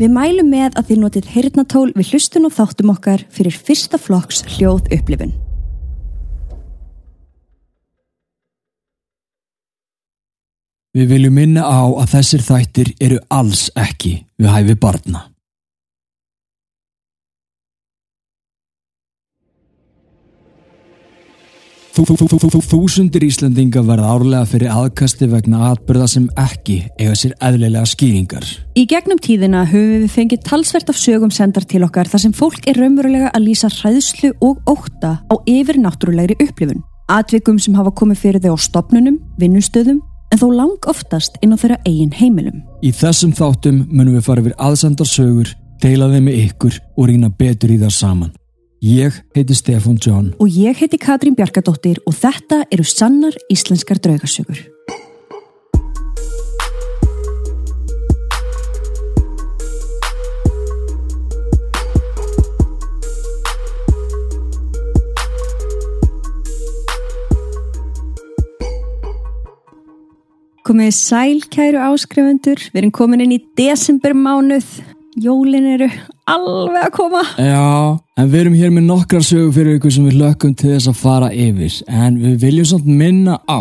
Við mælum með að þið notið heyrnatól við hlustun og þáttum okkar fyrir fyrsta flokks hljóð upplifun. Við viljum minna á að þessir þættir eru alls ekki við hæfi barna. Þúsundir Íslandinga verða árlega fyrir aðkasti vegna atbyrða sem ekki eiga sér eðlilega skýringar. Í gegnum tíðina höfum við fengið talsvert af sögum sendar til okkar þar sem fólk er raunverulega að lýsa hræðslu og óta á yfir náttúrulegri upplifun. Atvikum sem hafa komið fyrir þau á stopnunum, vinnustöðum, en þó lang oftast inn á þeirra eigin heimilum. Í þessum þáttum munum við fara yfir aðsendar sögur, deila þeim með ykkur og rýna betur í það saman. Ég heiti Stefan John. Og ég heiti Katrín Bjarkadóttir og þetta eru sannar íslenskar draugasögur. Komið sæl kæru áskrifundur, við erum komin inn í desembermánuð, jólin eru alveg að koma. Já, en við erum hér með nokkrar sögur fyrir ykkur sem við lökum til þess að fara yfir en við viljum svona minna á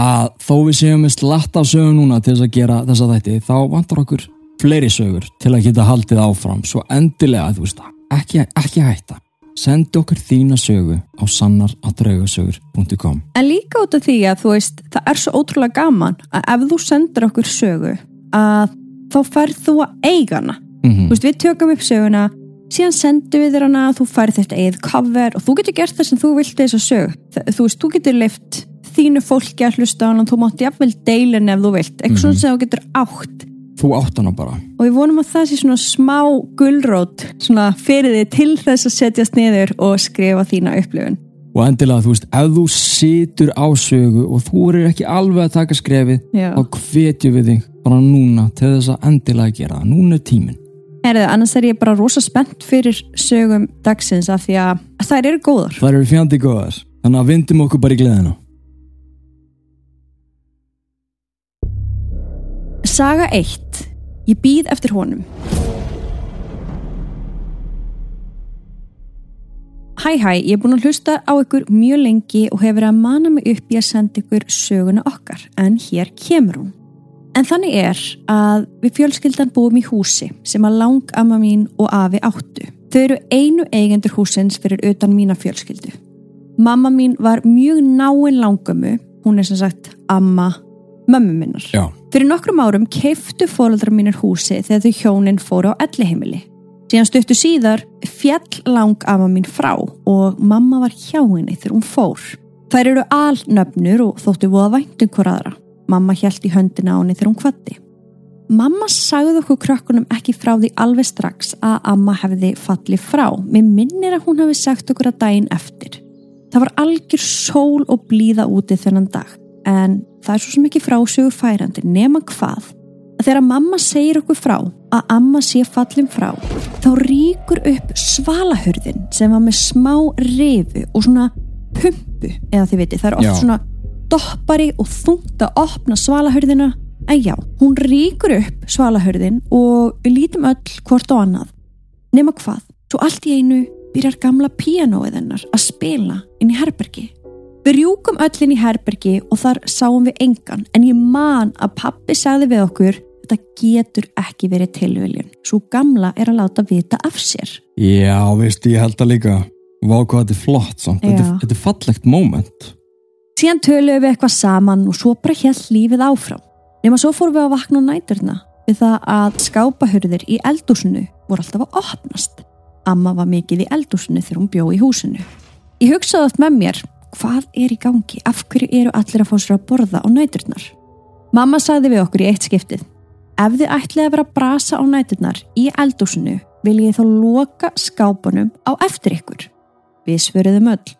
að þó við séum með slatt af sögur núna til þess að gera þessa þætti þá vantar okkur fleiri sögur til að geta haldið áfram svo endilega, þú veist það, ekki, ekki hætta sendi okkur þína sögu á sannar.draugasögur.com En líka út af því að þú veist, það er svo ótrúlega gaman að ef þú sendir okkur sögu að þá færð þú að eiga hana. Mm Þú veist, við tökum upp söguna, síðan sendum við þér hana, þú færð þetta eigið cover og þú getur gert það sem þú vilt þess að sög. Þú veist, þú getur leift þínu fólki að hlusta á hana og þú mátt jafnvel deilin ef þú vilt. Eitthvað svona sem þú getur átt. Þú átt hana bara Og við vonum að það sé svona smá gulrót svona fyrir þig til þess að setjast niður og skrifa þína upplifun. og endilega, þú veist, ef þú situr á sögu og þú eru ekki alveg að taka skrefið þá hvetjum við þig bara núna til þess að endilega gera núna er tíminn Herðu, annars er ég bara rosa spennt fyrir sögum dagsins af því að þær eru góðar. Það eru fjandi góðar, þannig að vindum okkur bara í gleðina. Saga 1. Ég býð eftir honum. Hæ hæ, ég er búin að hlusta á ykkur mjög lengi og hefur að mana mig upp í að senda ykkur söguna okkar, en hér kemur hún. En þannig er að við fjölskyldan búum í húsi sem að langamma mín og afi áttu. Þau eru einu eigendur húsins fyrir utan mína fjölskyldu. Mamma mín var mjög náinn langamu, hún er sem sagt amma mömmu minnar. Já. Fyrir nokkrum árum keiftu fóreldrar mínir húsi þegar þau hjónin fóru á elliheimili. Síðan stuttu síðar fjall lang ama mín frá og mamma var hjá henni þegar hún fór. Þær eru alnöfnur og þóttu voða væntum hver aðra. Mamma hjælt í höndina á henni þegar hún kvatti. Mamma sagði okkur krökkunum ekki frá því alveg strax að amma hefði fallið frá. Mér minnir að hún hefði sagt okkur að daginn eftir. Það var algjör sól og blíða úti þennan dag en það er svo sem ekki frásögu færandi nema hvað að þegar mamma segir okkur frá að amma sé fallin frá þá ríkur upp svalahörðin sem var með smá rifu og svona pumpu eða þið viti, það er oft Já. svona doppari og þungt að opna svalahörðina en já, hún ríkur upp svalahörðin og við lítum öll hvort á annað nema hvað, svo allt í einu byrjar gamla píanóið hennar að spila inn í herbergi Við rjúkum öll inn í herbergi og þar sáum við engan en ég man að pappi sagði við okkur þetta getur ekki verið tilviljun svo gamla er að láta vita af sér. Já, veistu, ég held það líka. Vá hvað þetta er flott samt. Þetta, þetta er fallegt moment. Síðan töluðum við eitthvað saman og svo bara held lífið áfram. Nefna svo fórum við að vakna á næturna við það að skápahurðir í eldúsinu voru alltaf að opnast. Amma var mikið í eldúsinu þegar hún bjó í húsinu. Ég hugsaði oft með mér, hvað er í gangi? Af hverju eru allir að fá sér að borða á næturnar? Mamma sagði við okkur í eitt skiptið, ef þið ætlið að vera að brasa á næturnar í eldúsinu vil ég þá loka skápunum á eftir ykkur. Við svöruðum öll,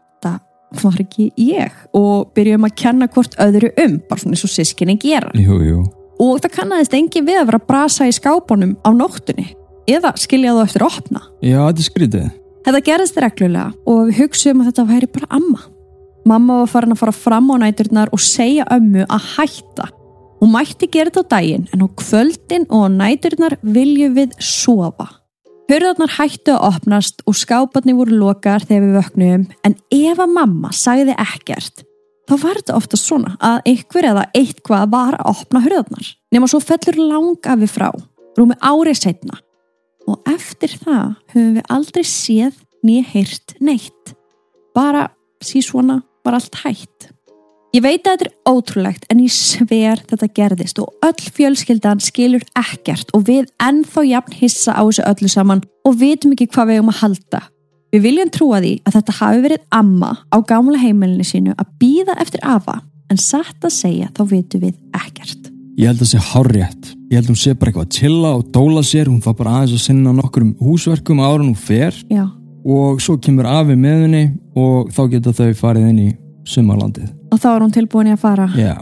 var ekki ég og byrjum að kenna hvort öðru um, bara svona eins og sískinni gera. Jú, jú. Og það kannaðist engin við að vera að brasa í skápunum á nóttunni eða skilja þú eftir að opna. Já, þetta er skrítið. Þetta gerðist reglulega og við hugsaum að þetta væri bara amma. Mamma var farin að fara fram á næturnar og segja ömmu að hætta. Hún mætti gera þetta á daginn en á kvöldin og á næturnar viljum við sofa. Hörðarnar hættu að opnast og skáparnir voru lokar þegar við vöknum en ef að mamma sagði ekkert þá var þetta ofta svona að einhver eða eitthvað var að opna hörðarnar nema svo fellur langa við frá, rúmi árið setna og eftir það höfum við aldrei séð nýja heyrt neitt. Bara sí svona var allt hætt. Ég veit að þetta er ótrúlegt en ég sver þetta gerðist og öll fjölskyldan skilur ekkert og við ennþá jafn hissa á þessu öllu saman og vitum ekki hvað við erum að halda. Við viljum trúa því að þetta hafi verið amma á gamla heimilinu sínu að býða eftir afa en satt að segja þá vitum við ekkert. Ég held að það sé hárrétt. Ég held að hún sé bara eitthvað að chilla og dóla sér. Hún fá bara aðeins að sinna nokkur um húsverkum ára hún fer Já, og svo kemur afi með henni og þá geta þau farið inn í sumarlandið. og þá er hún tilbúin í að fara. Já,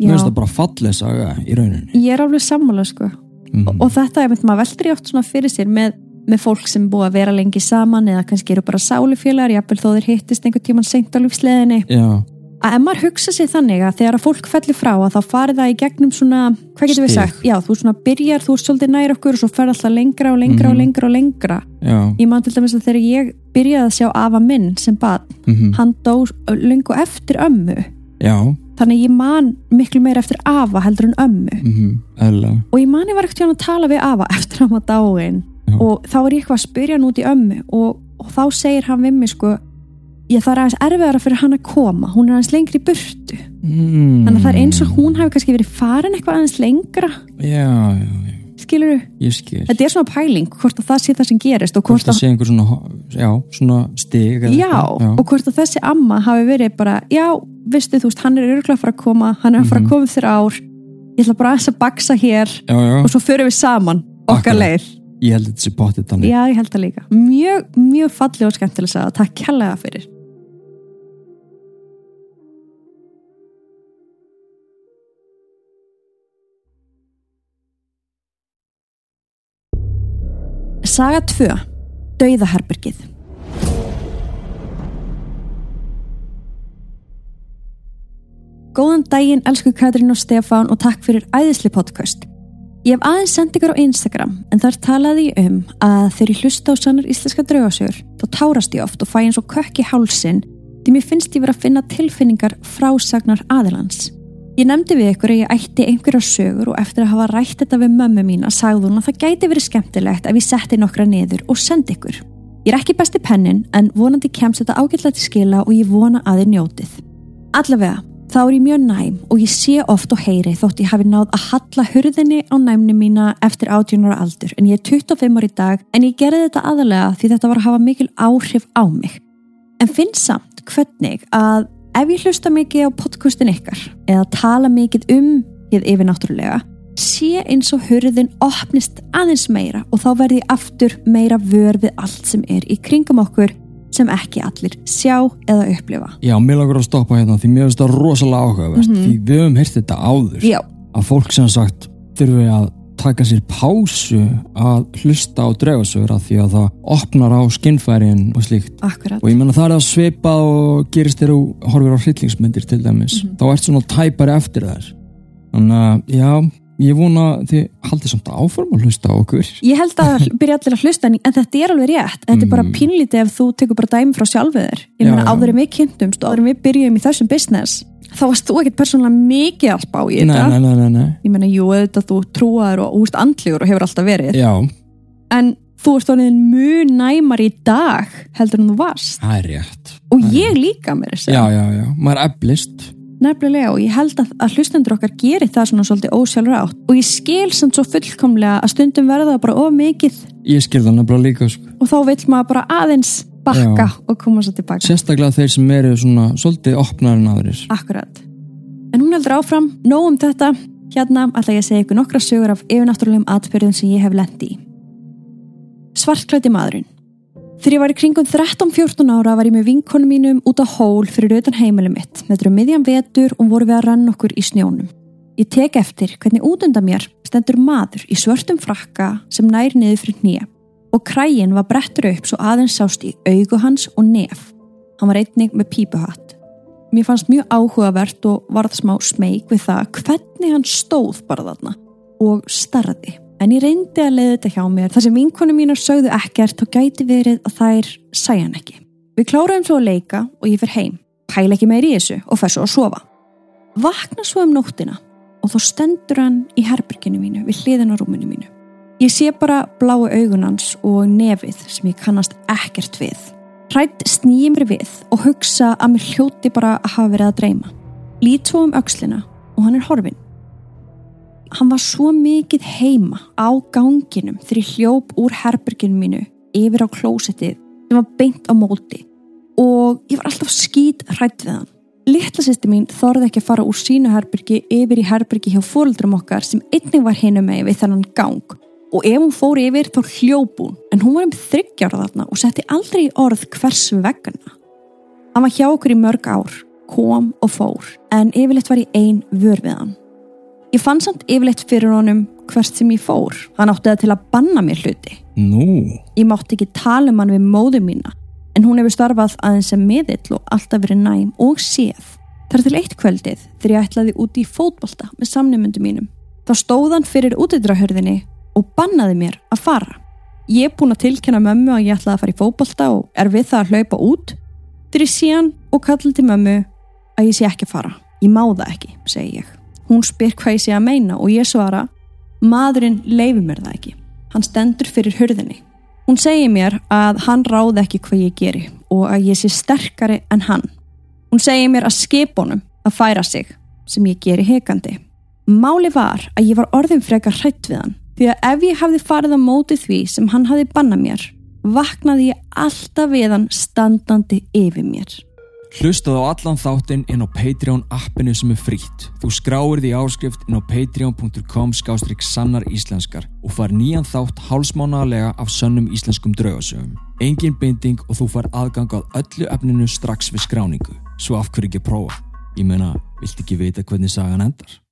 mér finnst það bara fallið saga í rauninni. Ég er alveg sammála sko. Mm og þetta er mynd maður veldur í oft svona fyrir sér með, með fólk sem búið að vera lengi saman eða kannski eru bara sálufélagar jafnvel þó þeir hittist einhvern tíman seint á lífsleðinni Já, að ef maður hugsa sér þannig að þegar að fólk fellir frá að þá farið það í gegnum svona hvað getur við sagt, já þú svona byrjar þú ert svolítið nær okkur og svo fer alltaf lengra og lengra og Mhm. lengra og lengra. Já, ég man til dæmis að þegar ég byrjaði að sjá afa minn sem bad, mm hann dó lengu eftir ömmu. Já, þannig ég man miklu meira eftir afa heldur en ömmu. Mm eðla, og ég man ég var ekkert að tala við afa eftir að maður dáin og þá er ég eitthvað að spyrja hann út í ömmu og, og þá segir hann við mig sko ég það er aðeins erfiðara fyrir hann að koma hún er aðeins lengri í burtu mm. þannig að það er eins og hún hafi kannski verið farin eitthvað aðeins lengra Já, já, já, skilur þú? skil. Þetta er svona pæling hvort að það sé það sem gerist og Hvort hvort það að, sé einhver svona, já, svona stig já, og hvort að þessi amma hafi verið bara, já, veistu þú veist hann er örgulega að fara að koma, hann er að fara að Mhm. koma þér ár, ég ætla bara aðeins að baksa hér og svo förum við saman okkar leið ég held að þetta sé bóttið þannig. Já, ég held það líka. Mjög, mjög falleg og skemmtileg að takk kærlega fyrir. Saga 2. Dauðaherbergið. Góðan daginn, elsku Katrín og Stefán og takk fyrir æðisli podcast. Ég hef aðeins sendt ykkur á Instagram en þar talaði ég um að þegar ég hlusta á sannar íslenska draugasögur þá tárast ég oft og fæ eins og kökk í hálsin því mér finnst ég vera að finna tilfinningar frásagnar aðilans. Ég nefndi við ykkur að ég ætti einhverja sögur og eftir að hafa rætt þetta við mömmu mína sagði hún að það gæti verið skemmtilegt ef ég setti nokkra niður og sendi ykkur. Ég er ekki besti pennin en vonandi kemst þetta ágætlega til skila og ég vona að þið njótið. Allavega, þá er ég mjög næm og ég sé oft og heyri þótt ég hafi náð að halla hurðinni á næmni mína eftir 18 ára aldur en ég er 25 ára í dag en ég gerði þetta aðalega því þetta var að hafa mikil áhrif á mig. En finn samt hvernig að ef ég hlusta mikið á podcastin ykkar eða tala mikið um hið yfirnáttúrulega sé eins og hurðin opnist aðeins meira og þá verði aftur meira vör við allt sem er í kringum okkur sem ekki allir sjá eða upplifa. Já, mér langar að stoppa hérna því mér finnst það rosalega áhugavert Mhm. því við höfum heyrt þetta áður Já, að fólk sem sagt þurfi að taka sér pásu að hlusta á draugasögur af því að það opnar á skinnfærin og slíkt akkurat. og ég menna það er að svipa og gerist þér og horfir á hryllingsmyndir til dæmis Mhm. þá ert svona tæpari eftir þær þannig að já, ég vona þið haldið samt áform að hlusta á okkur Ég held að byrja allir að hlusta en þetta er alveg rétt. Þetta er bara Mm. pínlítið ef þú tekur bara dæmi frá sjálfið þér. Ég já. áður en við kynntumst og áður en við byrjum í þessum business þá varst þú ekkert persónulega mikið að spá í þetta. nei, nei, nei, nei. Ég meina, jú, auðvitað þú trúaður og húst andlegur og hefur alltaf verið. Já, En þú ert orðin mjög næmar í dag heldur en þú varst. það er rétt Og ég líka mér þess Já, já, já, maður er eflist Nefnilega og ég held að, að hlustendur okkar gerir það svona svolítið ósjálfrátt og ég skil samt svo fullkomlega að stundum verða það bara of mikið Ég skil það nefnilega líka sko. og þá vill maður bara aðeins bakka og koma svo tilbaka. Sérstaklega þeir sem eru svona svolítið opnar en aðrir Akkurat. En hún heldur áfram, nóg um þetta. Hérna ætla ég að segja ykkur nokkra sögur af yfirnáttúrulegum atbyrðum sem ég hef lendi í. Svartklæti maðurinn. Þegar ég var í kringum 13-14 ára var ég með vinkonu mínum út á hól fyrir utan heimilið mitt. Þetta eru miðjan vetur og voru við að rann okkur í snjónum. Ég tek eftir hvernig út undan mér stendur maður í svörtum frakka sem nær niður fyrir hnýja og krægin var brettur upp svo aðeins sást í augu hans og nef. Hann var einnig með pípuhatt. Mér fannst mjög áhugavert og varð smá smeg við það hvernig hann stóð bara þarna og starði. En ég reyndi að leiða þetta hjá mér þar sem vinkonu mínar sögðu ekkert og gæti verið að þær sæja hann ekki. Við kláraðum svo að leika og ég fyrir heim, pæla ekki meir í þessu og fer svo að sofa. Vakna svo um nóttina og þá stendur hann í herbyrginu mínu við hliðin á rúminu mínu. Ég sé bara bláu augunans og nefið sem ég kannast ekkert við. Hrætt snýjum mér við og hugsa að mér hljóti bara að hafa verið að dreyma. Lít svo um aukslina og hann er horfin. Hann var svo mikið heima á ganginum þegar ég hljóp úr herbyrginu mínu yfir á klósettið sem var beint á móti og ég var alltaf skýt hrætt við hann. Littla sýsti mín þorði ekki að fara úr sínu herbyrgi yfir í herbyrgi hjá fóröldrum okkar sem einnig var hinu með við þennan gang og ef hún fór yfir þá hljóp hún en hún var um þryggjára þarna og setti aldrei orð hvers vegna. Hann var hjá okkur í mörg ár, kom og fór en yfirleitt var ég ein vör við hann. Ég fann samt yfirleitt fyrir honum hvert sem ég fór. Hann átti það til að banna mér hluti. Nú, Ég mátti ekki tala um hann við móðu mína en hún hefur starfað aðeins sem miðill og alltaf verið næm og séð. Þar til eitt kvöldið þegar ég ætlaði út í fótbolta með samnumundum mínum. Þá stóð hann fyrir útidrahörðinni og bannaði mér að fara. Ég er búin að tilkynna mömmu að ég ætlaði að fara í fótbolta og er við það að hlaupa út. Þegar ég sé hann og kalli til mömmu að ég sé ekki að fara. Ég má það ekki, segi ég. Hún spyr hvað ég sé að meina og ég svara maðurinn leifir mér það ekki. Hann stendur fyrir hurðinni. Hún segir mér að hann ráði ekki hvað ég geri og að ég sé sterkari en hann. Hún segir mér að skipunum að færa sig sem ég geri hekandi. Máli var að ég var orðin frekar hrætt við hann því að ef ég hafði farið á móti því sem hann hafði bannað mér vaknaði ég alltaf við hann standandi yfir mér. hlustaðu á allan þáttinn inn á Patreon appinu sem er frítt. Þú skráir því áskrift inn á patreon.com skástrík sannar íslenskar og far nýjan þátt hálsmánaðarlega af sönnum íslenskum draugasögum. Engin binding og þú far aðgang að öllu efninu strax við skráningu. Svo af hverju ekki prófa? Ég meina, vilt ekki vita hvernig sagan endar?